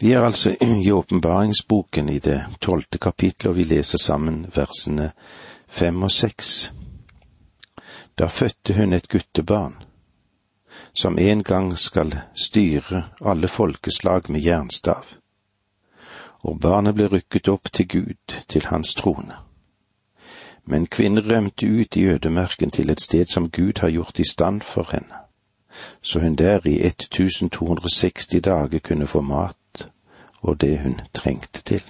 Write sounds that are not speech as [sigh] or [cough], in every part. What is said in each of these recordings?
Vi er altså [clears throat] i åpenbaringsboken i det tolvte kapittelet, og vi leser sammen versene fem og seks. Da fødte hun et guttebarn, som en gang skal styre alle folkeslag med jernstav, og barnet ble rykket opp til Gud, til hans trone. Men kvinnen rømte ut i ødemerken til et sted som Gud har gjort i stand for henne, så hun der i 1260 dager kunne få mat og det hun trengte til.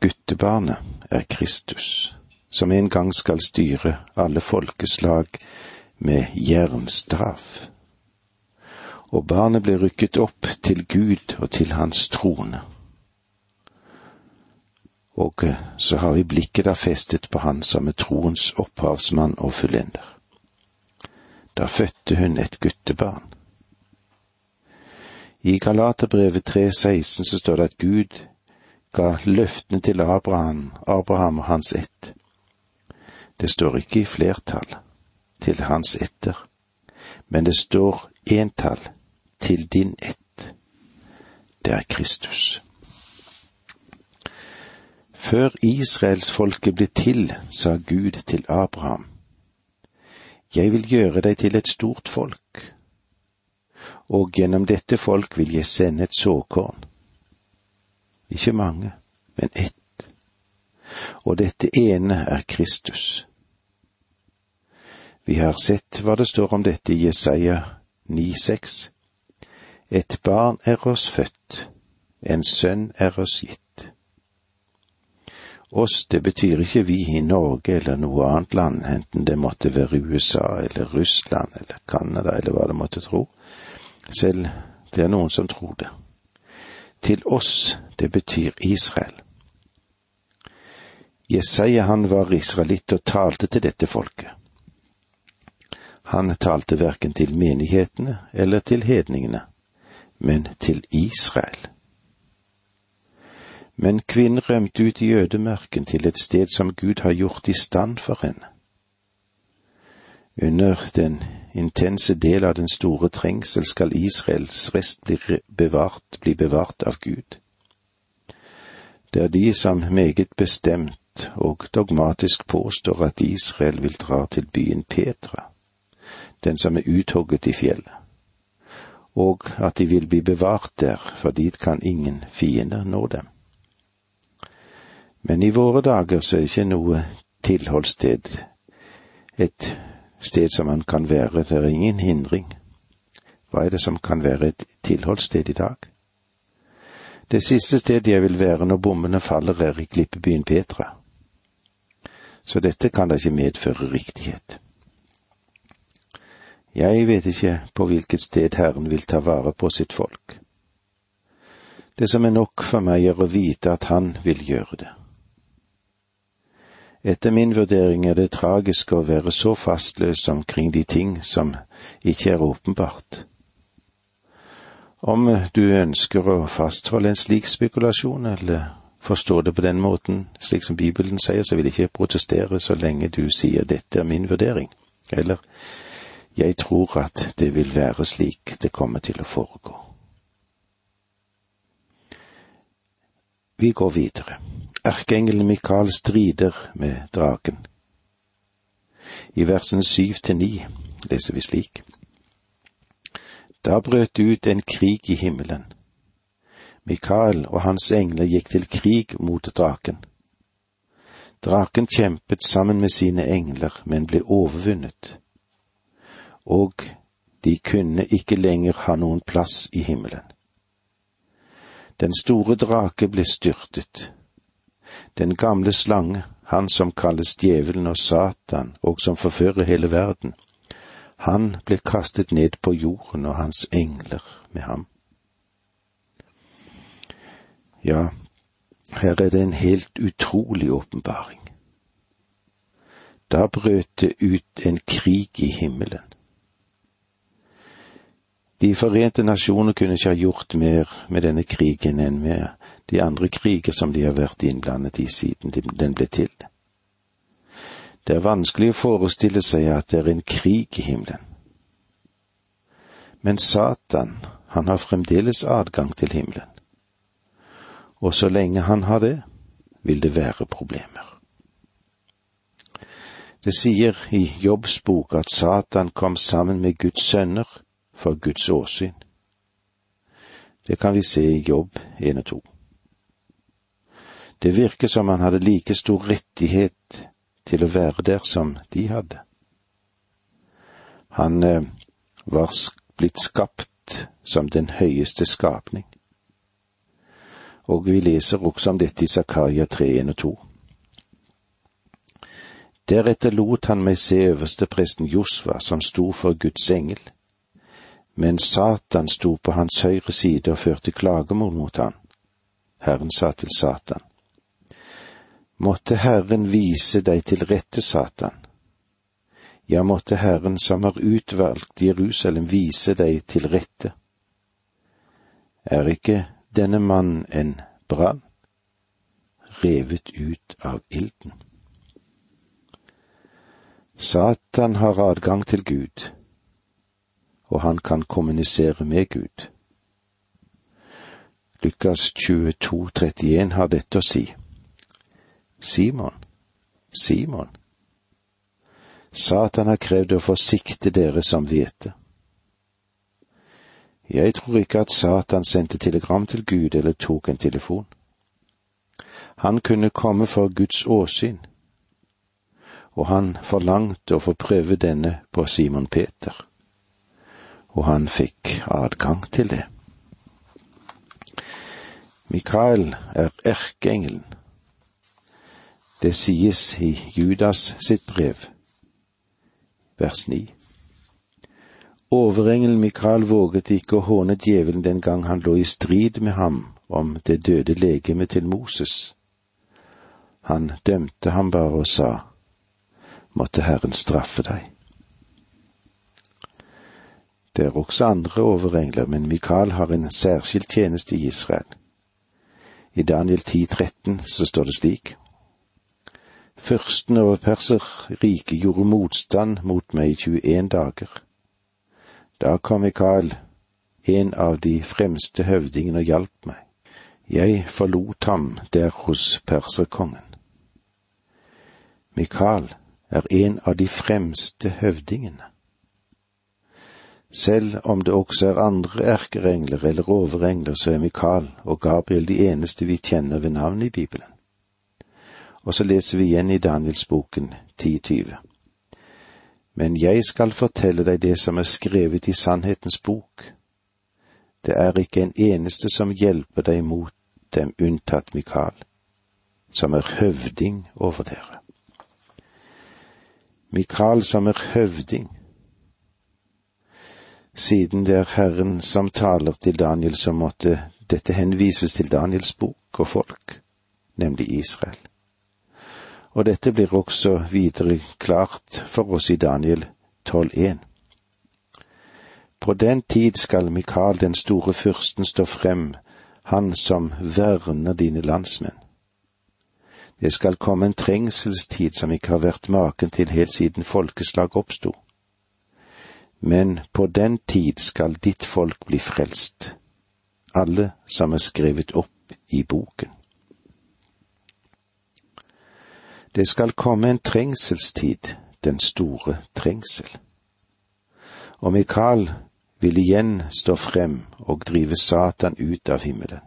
Guttebarnet er Kristus, som en gang skal styre alle folkeslag med jernstraff. Og barnet blir rykket opp til Gud og til hans trone. Og så har vi blikket da festet på Han som er troens opphavsmann og fullender. Da fødte hun et guttebarn. I Galaterbrevet 3,16 så står det at Gud ga løftene til Abraham, Abraham og hans ett. Det står ikke i flertall til hans etter, men det står entall til din ett. Det er Kristus. Før israelsfolket ble til, sa Gud til Abraham, Jeg vil gjøre deg til et stort folk og gjennom dette folk vil jeg sende et såkorn. Ikke mange, men ett. Og dette ene er Kristus. Vi har sett hva det står om dette i Jesaja 9,6. Et barn er oss født, en sønn er oss gitt. Oss, det betyr ikke vi i Norge eller noe annet land, enten det måtte være USA eller Russland eller Canada eller hva det måtte tro selv det er noen som tror det. Til oss, det betyr Israel. Jesaja han var israelitt og talte til dette folket. Han talte verken til menighetene eller til hedningene, men til Israel. Men kvinnen rømte ut i ødemarken til et sted som Gud har gjort i stand for henne. Under den intense del av den store trengsel skal Israels rest bli bevart, bli bevart av Gud. Det er de som meget bestemt og dogmatisk påstår at Israel vil dra til byen Petra, den som er uthogget i fjellet, og at de vil bli bevart der, for dit kan ingen fiender nå dem. Men i våre dager så er ikke noe tilholdssted, et sted som han kan være, det er ingen hindring. Hva er det som kan være et tilholdssted i dag? Det siste stedet jeg vil være når bommene faller, er i klippebyen Petra. Så dette kan da ikke medføre riktighet. Jeg vet ikke på hvilket sted Herren vil ta vare på sitt folk. Det som er nok for meg, er å vite at Han vil gjøre det. Etter min vurdering er det tragisk å være så fastløs omkring de ting som ikke er åpenbart. Om du ønsker å fastholde en slik spekulasjon, eller forstå det på den måten, slik som Bibelen sier, så vil jeg ikke protestere så lenge du sier dette er min vurdering, eller jeg tror at det vil være slik det kommer til å foregå. Vi går videre erkeengelen Mikael strider med draken. I versene syv til ni leser vi slik. Da brøt det ut en krig i himmelen. Mikael og hans engler gikk til krig mot draken. Draken kjempet sammen med sine engler, men ble overvunnet. Og de kunne ikke lenger ha noen plass i himmelen. Den store drake ble styrtet, den gamle slange, han som kalles djevelen og Satan, og som forfører hele verden, han ble kastet ned på jorden og hans engler med ham. Ja, her er det en helt utrolig åpenbaring. Da brøt det ut en krig i himmelen. De forente nasjoner kunne ikke ha gjort mer med denne krigen enn med de andre kriger som de har vært innblandet i siden den ble til. Det er vanskelig å forestille seg at det er en krig i himmelen. Men Satan, han har fremdeles adgang til himmelen. Og så lenge han har det, vil det være problemer. Det sier i Jobbs bok at Satan kom sammen med Guds sønner for Guds åsyn. Det kan vi se i Jobb 1 og 2. Det virker som han hadde like stor rettighet til å være der som de hadde. Han eh, var blitt skapt som den høyeste skapning. Og vi leser også om dette i Zakaria 3, 1 og 2. Deretter lot han meg se øverstepresten Josva, som sto for Guds engel, men Satan sto på hans høyre side og førte klagemord mot han. Herren sa til Satan, Måtte Herren vise deg til rette, Satan. Ja, måtte Herren som har utvalgt Jerusalem vise deg til rette. Er ikke denne mann en brann, revet ut av ilden? Satan har adgang til Gud, og han kan kommunisere med Gud. Lukas 22, 31 har dette å si. Simon, Simon, Satan har krevd å få sikte dere som hvete. Jeg tror ikke at Satan sendte telegram til Gud eller tok en telefon. Han kunne komme for Guds åsyn, og han forlangte å få prøve denne på Simon Peter, og han fikk adgang til det. Mikael er erkeengelen det sies i Judas sitt brev, vers 9. Overengelen Mikael våget ikke å håne djevelen den gang han lå i strid med ham om det døde legemet til Moses. Han dømte ham bare og sa, måtte Herren straffe deg. Det er også andre overengler, men Mikael har en særskilt tjeneste i Israel. I Daniel 10, 13 så står det slik, Fyrsten over Perserriket gjorde motstand mot meg i 21 dager. Da kom Mikael, en av de fremste høvdingene, og hjalp meg. Jeg forlot ham der hos perserkongen. Mikael er en av de fremste høvdingene. Selv om det også er andre erkerengler eller overengler, så er Mikael og Gabriel de eneste vi kjenner ved navn i Bibelen. Og så leser vi igjen i Danielsboken 10.20. Men jeg skal fortelle deg det som er skrevet i sannhetens bok. Det er ikke en eneste som hjelper deg mot dem unntatt Mikael, som er høvding over dere. Mikael som er høvding. Siden det er Herren som taler til Daniel, så måtte dette henvises til Daniels bok og folk, nemlig Israel og dette blir også videre klart for oss i Daniel 12,1. På den tid skal Mikael den store fyrsten stå frem, han som verner dine landsmenn. Det skal komme en trengselstid som ikke har vært maken til helt siden folkeslag oppsto. Men på den tid skal ditt folk bli frelst, alle som er skrevet opp i boken. Det skal komme en trengselstid, den store trengsel. Og Mikael vil igjen stå frem og drive Satan ut av himmelen.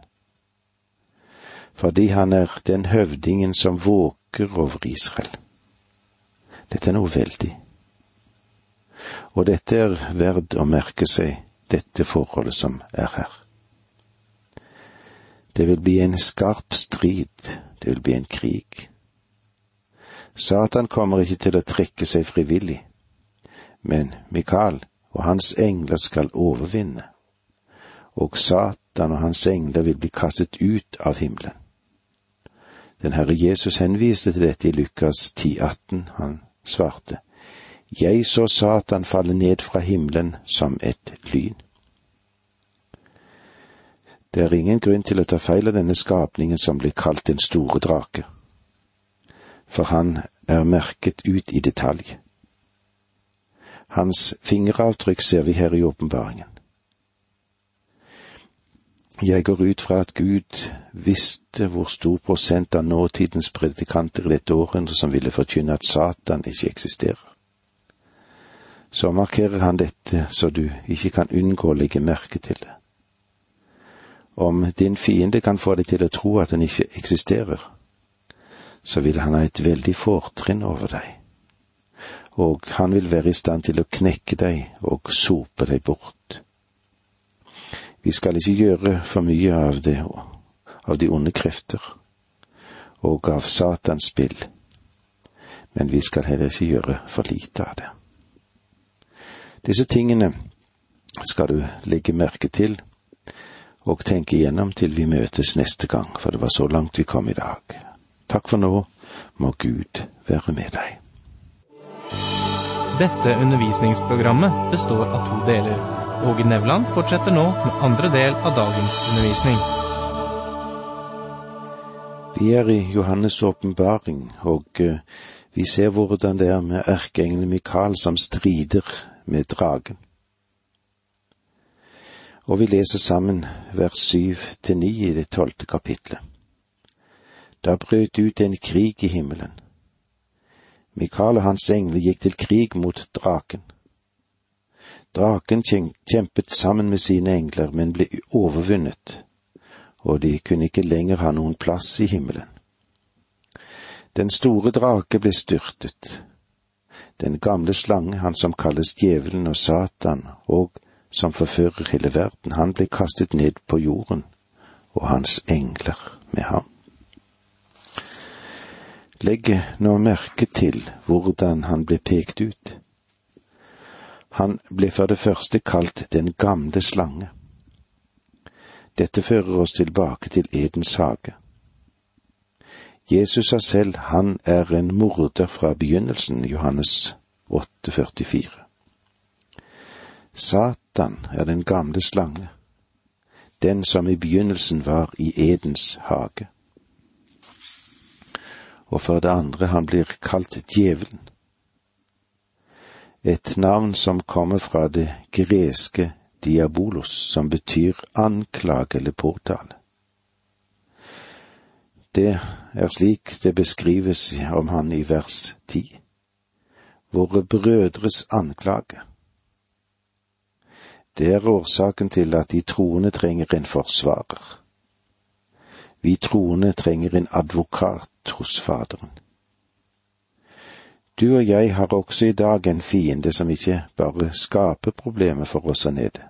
Fordi han er den høvdingen som våker over Israel. Dette er noe veldig. Og dette er verd å merke seg, dette forholdet som er her. Det vil bli en skarp strid, det vil bli en krig. Satan kommer ikke til å trekke seg frivillig, men Mikael og hans engler skal overvinne, og Satan og hans engler vil bli kastet ut av himmelen. Den Herre Jesus henviste til dette i Lukas 10,18. Han svarte, Jeg så Satan falle ned fra himmelen som et lyn. Det er ingen grunn til å ta feil av denne skapningen som blir kalt den store drake for han er merket ut i detalj. Hans fingeravtrykk ser vi her i åpenbaringen. Jeg går ut fra at Gud visste hvor stor prosent av nåtidens predikanter i dette århundret som ville forkynne at Satan ikke eksisterer. Så markerer han dette så du ikke kan unngå å legge merke til det. Om din fiende kan få deg til å tro at den ikke eksisterer, så vil han ha et veldig fortrinn over deg, og han vil være i stand til å knekke deg og sope deg bort. Vi skal ikke gjøre for mye av det, av de onde krefter og av Satans spill, men vi skal heller ikke gjøre for lite av det. Disse tingene skal du legge merke til og tenke igjennom til vi møtes neste gang, for det var så langt vi kom i dag. Takk for nå, må Gud være med deg. Dette undervisningsprogrammet består av to deler. Åge Nevland fortsetter nå med andre del av dagens undervisning. Vi er i Johannes' åpenbaring, og eh, vi ser hvordan det er med erkeengelen Mikael som strider med dragen. Og vi leser sammen vers syv til ni i det tolvte kapitlet. Da brøt ut en krig i himmelen. Mikael og hans engler gikk til krig mot draken. Draken kjempet sammen med sine engler, men ble overvunnet, og de kunne ikke lenger ha noen plass i himmelen. Den store drake ble styrtet. Den gamle slange, han som kalles djevelen og Satan, og som forfører hele verden, han ble kastet ned på jorden, og hans engler med ham. Legg nå merke til hvordan han ble pekt ut. Han ble for det første kalt den gamle slange. Dette fører oss tilbake til Edens hage. Jesus sa selv han er en morder fra begynnelsen, Johannes 8,44. Satan er den gamle slange, den som i begynnelsen var i Edens hage. Og for det andre, han blir kalt djevelen et navn som kommer fra det greske diabolos, som betyr anklage eller påtale. Det er slik det beskrives om han i vers ti. Våre brødres anklage. Det er årsaken til at de troende trenger en forsvarer. Vi troende trenger en advokat hos Faderen. Du og jeg har også i dag en fiende som ikke bare skaper problemer for oss her nede.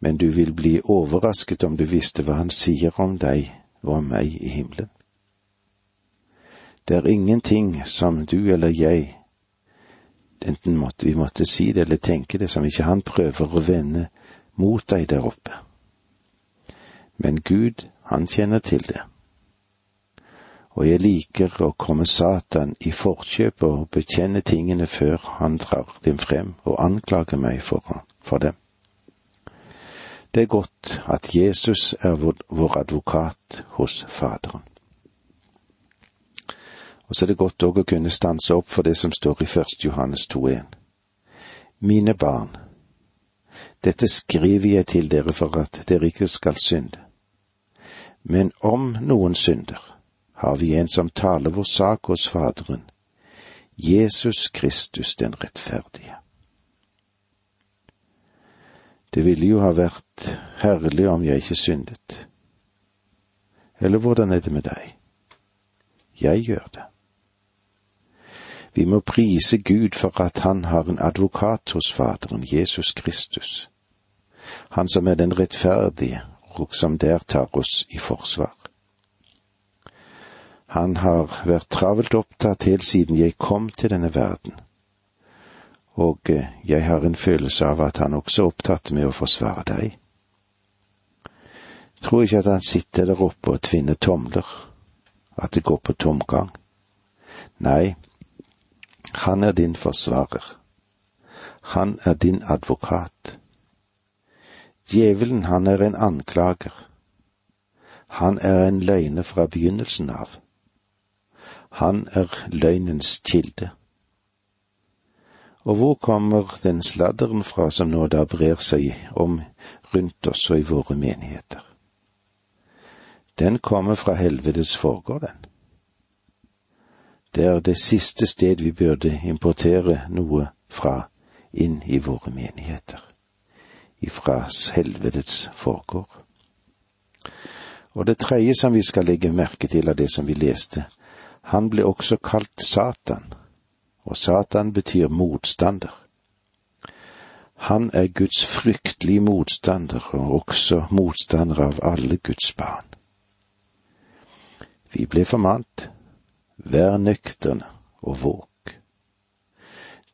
Men du vil bli overrasket om du visste hva han sier om deg og om meg i himmelen. Det er ingenting som du eller jeg, enten måtte vi måtte si det eller tenke det, som ikke han prøver å vende mot deg der oppe. Men Gud, han kjenner til det og jeg liker å komme Satan i forkjøpet og bekjenne tingene før han drar dem frem og anklager meg for, for dem. Det er godt at Jesus er vår, vår advokat hos Faderen. Og så er det godt òg å kunne stanse opp for det som står i 1. Johannes 2,1. Mine barn, dette skriver jeg til dere for at dere ikke skal synde. Men om noen synder, har vi en som taler vår sak hos Faderen, Jesus Kristus den rettferdige. Det ville jo ha vært herlig om jeg ikke syndet. Eller hvordan er det med deg? Jeg gjør det. Vi må prise Gud for at han har en advokat hos Faderen, Jesus Kristus, han som er den rettferdige, og som der tar oss i forsvar. Han har vært travelt opptatt helt siden jeg kom til denne verden, og eh, jeg har en følelse av at han også er opptatt med å forsvare deg. Tror ikke at han sitter der oppe og tvinner tomler, at det går på tomgang. Nei, han er din forsvarer. Han er din advokat. Djevelen, han er en anklager. Han er en løgner fra begynnelsen av. Han er løgnens kilde. Og hvor kommer den sladderen fra som nå da brer seg om rundt oss og i våre menigheter? Den kommer fra helvetes forgård, den. Det er det siste sted vi burde importere noe fra inn i våre menigheter. Ifra helvetets forgård. Og det tredje som vi skal legge merke til av det som vi leste, han ble også kalt Satan, og Satan betyr motstander. Han er Guds fryktelige motstander, og også motstander av alle Guds barn. Vi ble formant, vær nøkterne og våg.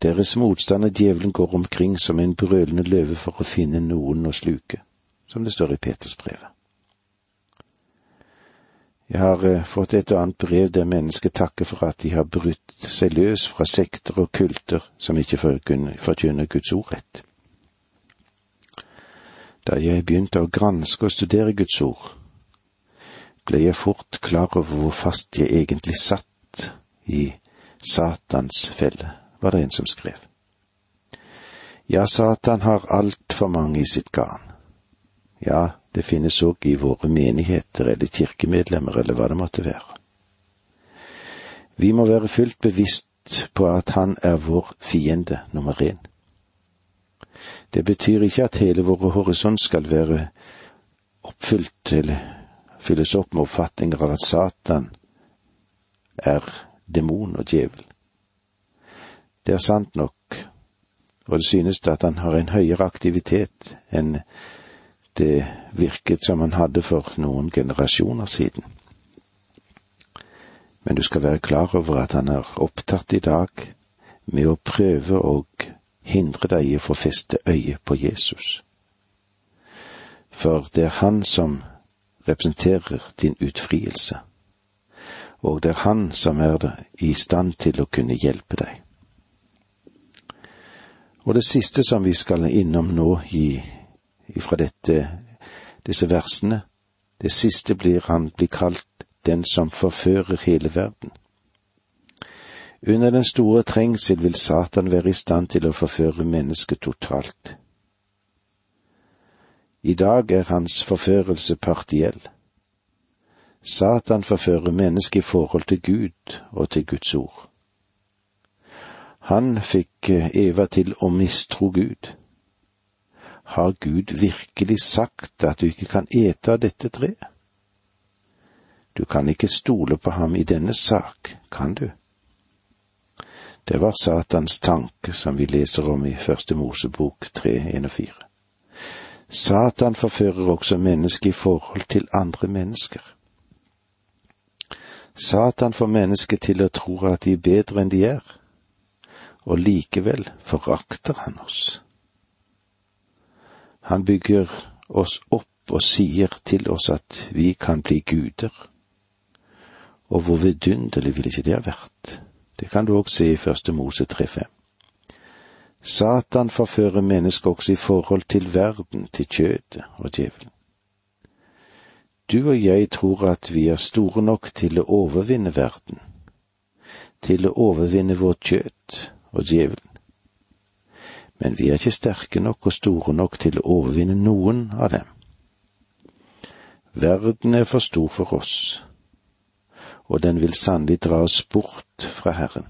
Deres motstander djevelen går omkring som en brølende løve for å finne noen å sluke, som det står i Petersbrevet. Jeg har eh, fått et og annet brev der mennesker takker for at de har brutt seg løs fra sekter og kulter som ikke forkynner Guds ord rett. Da jeg begynte å granske og studere Guds ord, ble jeg fort klar over hvor fast jeg egentlig satt i Satans felle var det en som skrev. Ja, Satan har altfor mange i sitt garn. Ja, det finnes òg i våre menigheter eller kirkemedlemmer eller hva det måtte være. Vi må være fullt bevisst på at han er vår fiende nummer én. Det betyr ikke at hele vår horisont skal være oppfylt eller fylles opp med oppfatninger av at Satan er demon og djevel. Det er sant nok, og det synes at han har en høyere aktivitet enn det virket som han hadde for noen generasjoner siden. Men du skal være klar over at han er opptatt i dag med å prøve å hindre deg i å få feste øye på Jesus. For det er han som representerer din utfrielse, og det er han som er i stand til å kunne hjelpe deg. Og det siste som vi skal innom nå i, fra dette, disse versene, det siste blir han blir kalt den som forfører hele verden. Under den store trengsel vil Satan være i stand til å forføre mennesket totalt. I dag er hans forførelse partiell. Satan forfører mennesket i forhold til Gud og til Guds ord. Han fikk eh, Eva til å mistro Gud. Har Gud virkelig sagt at du ikke kan ete av dette treet? Du kan ikke stole på ham i denne sak, kan du? Det var Satans tanke som vi leser om i Første Mosebok 3, 1 og 4. Satan forfører også mennesket i forhold til andre mennesker. Satan får mennesket til å tro at de er bedre enn de er og likevel forakter han oss. Han bygger oss opp og sier til oss at vi kan bli guder. Og hvor vidunderlig ville ikke det ha vært? Det kan du òg se i Første Mose 3.5. Satan forfører mennesket også i forhold til verden, til kjødet og djevelen. Du og jeg tror at vi er store nok til å overvinne verden, til å overvinne vårt kjøtt, og djevelen. Men vi er ikke sterke nok og store nok til å overvinne noen av dem. Verden er for stor for oss, og den vil sannelig dra oss bort fra Herren.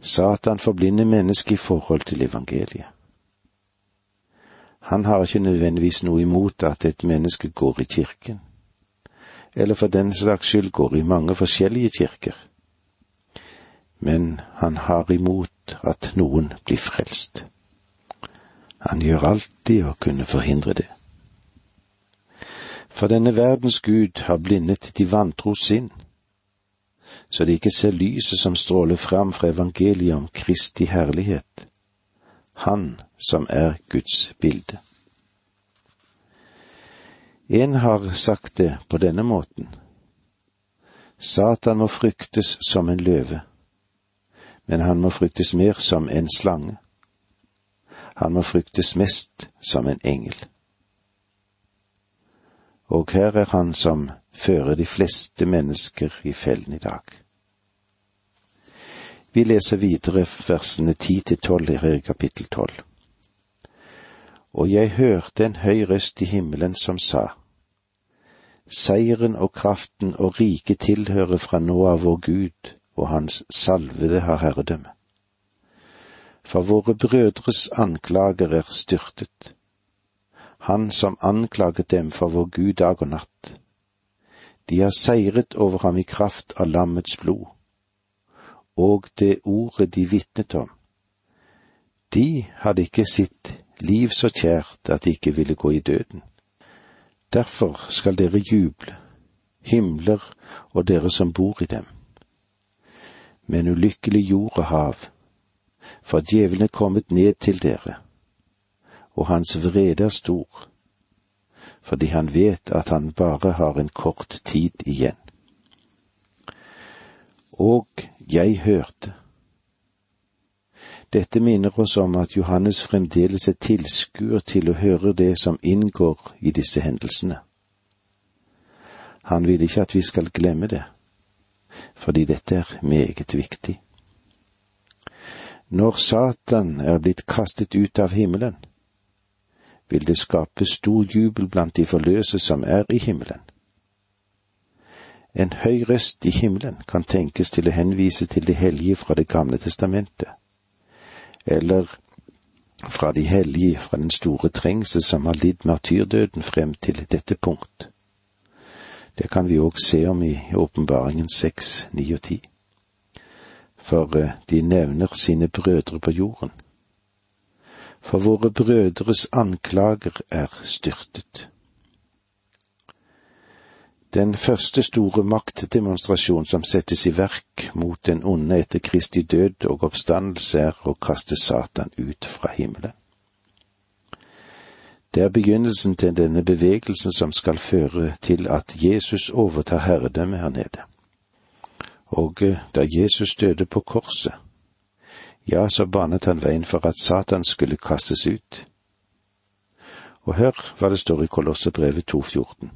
Satan forblinder mennesket i forhold til evangeliet. Han har ikke nødvendigvis noe imot at et menneske går i kirken, eller for den slags skyld går i mange forskjellige kirker men han har imot at noen blir frelst. Han gjør alltid å kunne forhindre det. For denne verdens Gud har blindet de vantro sinn, så de ikke ser lyset som stråler fram fra evangeliet om Kristi herlighet, Han som er Guds bilde. En har sagt det på denne måten. Satan må fryktes som en løve men han må fryktes mer som en slange. Han må fryktes mest som en engel. Og her er han som fører de fleste mennesker i fellen i dag. Vi leser videre versene ti til tolv i kapittel tolv. Og jeg hørte en høy røst i himmelen som sa, Seieren og kraften og riket tilhører fra nå av vår Gud, og hans salvede har herredømme. For våre brødres anklager er styrtet, han som anklaget dem for vår Gud dag og natt. De har seiret over ham i kraft av lammets blod, og det ordet de vitnet om. De hadde ikke sitt liv så kjært at de ikke ville gå i døden. Derfor skal dere juble, himler og dere som bor i dem. Men ulykkelig jord og hav, for djevelen er kommet ned til dere, og hans vrede er stor, fordi han vet at han bare har en kort tid igjen. Og jeg hørte. Dette minner oss om at Johannes fremdeles er tilskuer til å høre det som inngår i disse hendelsene. Han vil ikke at vi skal glemme det, fordi dette er meget viktig. Når Satan er blitt kastet ut av himmelen, vil det skape stor jubel blant de forløse som er i himmelen. En høy røst i himmelen kan tenkes til å henvise til de hellige fra Det gamle testamentet, eller fra de hellige fra den store trengsel som har lidd martyrdøden frem til dette punkt. Det kan vi òg se om i åpenbaringen seks, ni og ti. For eh, de nevner sine brødre på jorden for våre brødres anklager er styrtet. Den første store maktdemonstrasjon som settes i verk mot den onde etter Kristi død og oppstandelse, er å kaste Satan ut fra himmelen. Det er begynnelsen til denne bevegelsen som skal føre til at Jesus overtar herredømmet her nede. Og eh, da Jesus døde på korset, ja, så banet han veien for at Satan skulle kastes ut. Og hør hva det står i Kolossebrevet 2,14.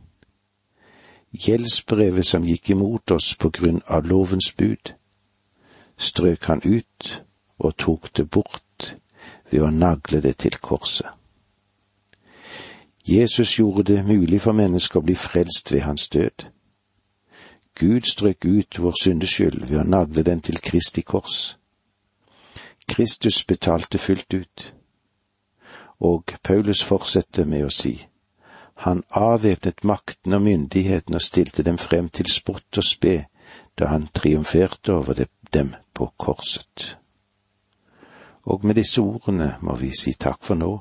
Gjeldsbrevet som gikk imot oss på grunn av lovens bud, strøk han ut og tok det bort ved å nagle det til korset. Jesus gjorde det mulig for mennesker å bli frelst ved hans død. Gud strøk ut vår syndeskyld ved å nagle den til Kristi kors. Kristus betalte fullt ut. Og Paulus fortsetter med å si, han avvæpnet makten og myndigheten og stilte dem frem til spott og spe da han triumferte over dem på korset. Og med disse ordene må vi si takk for nå,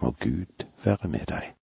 må Gud være med deg.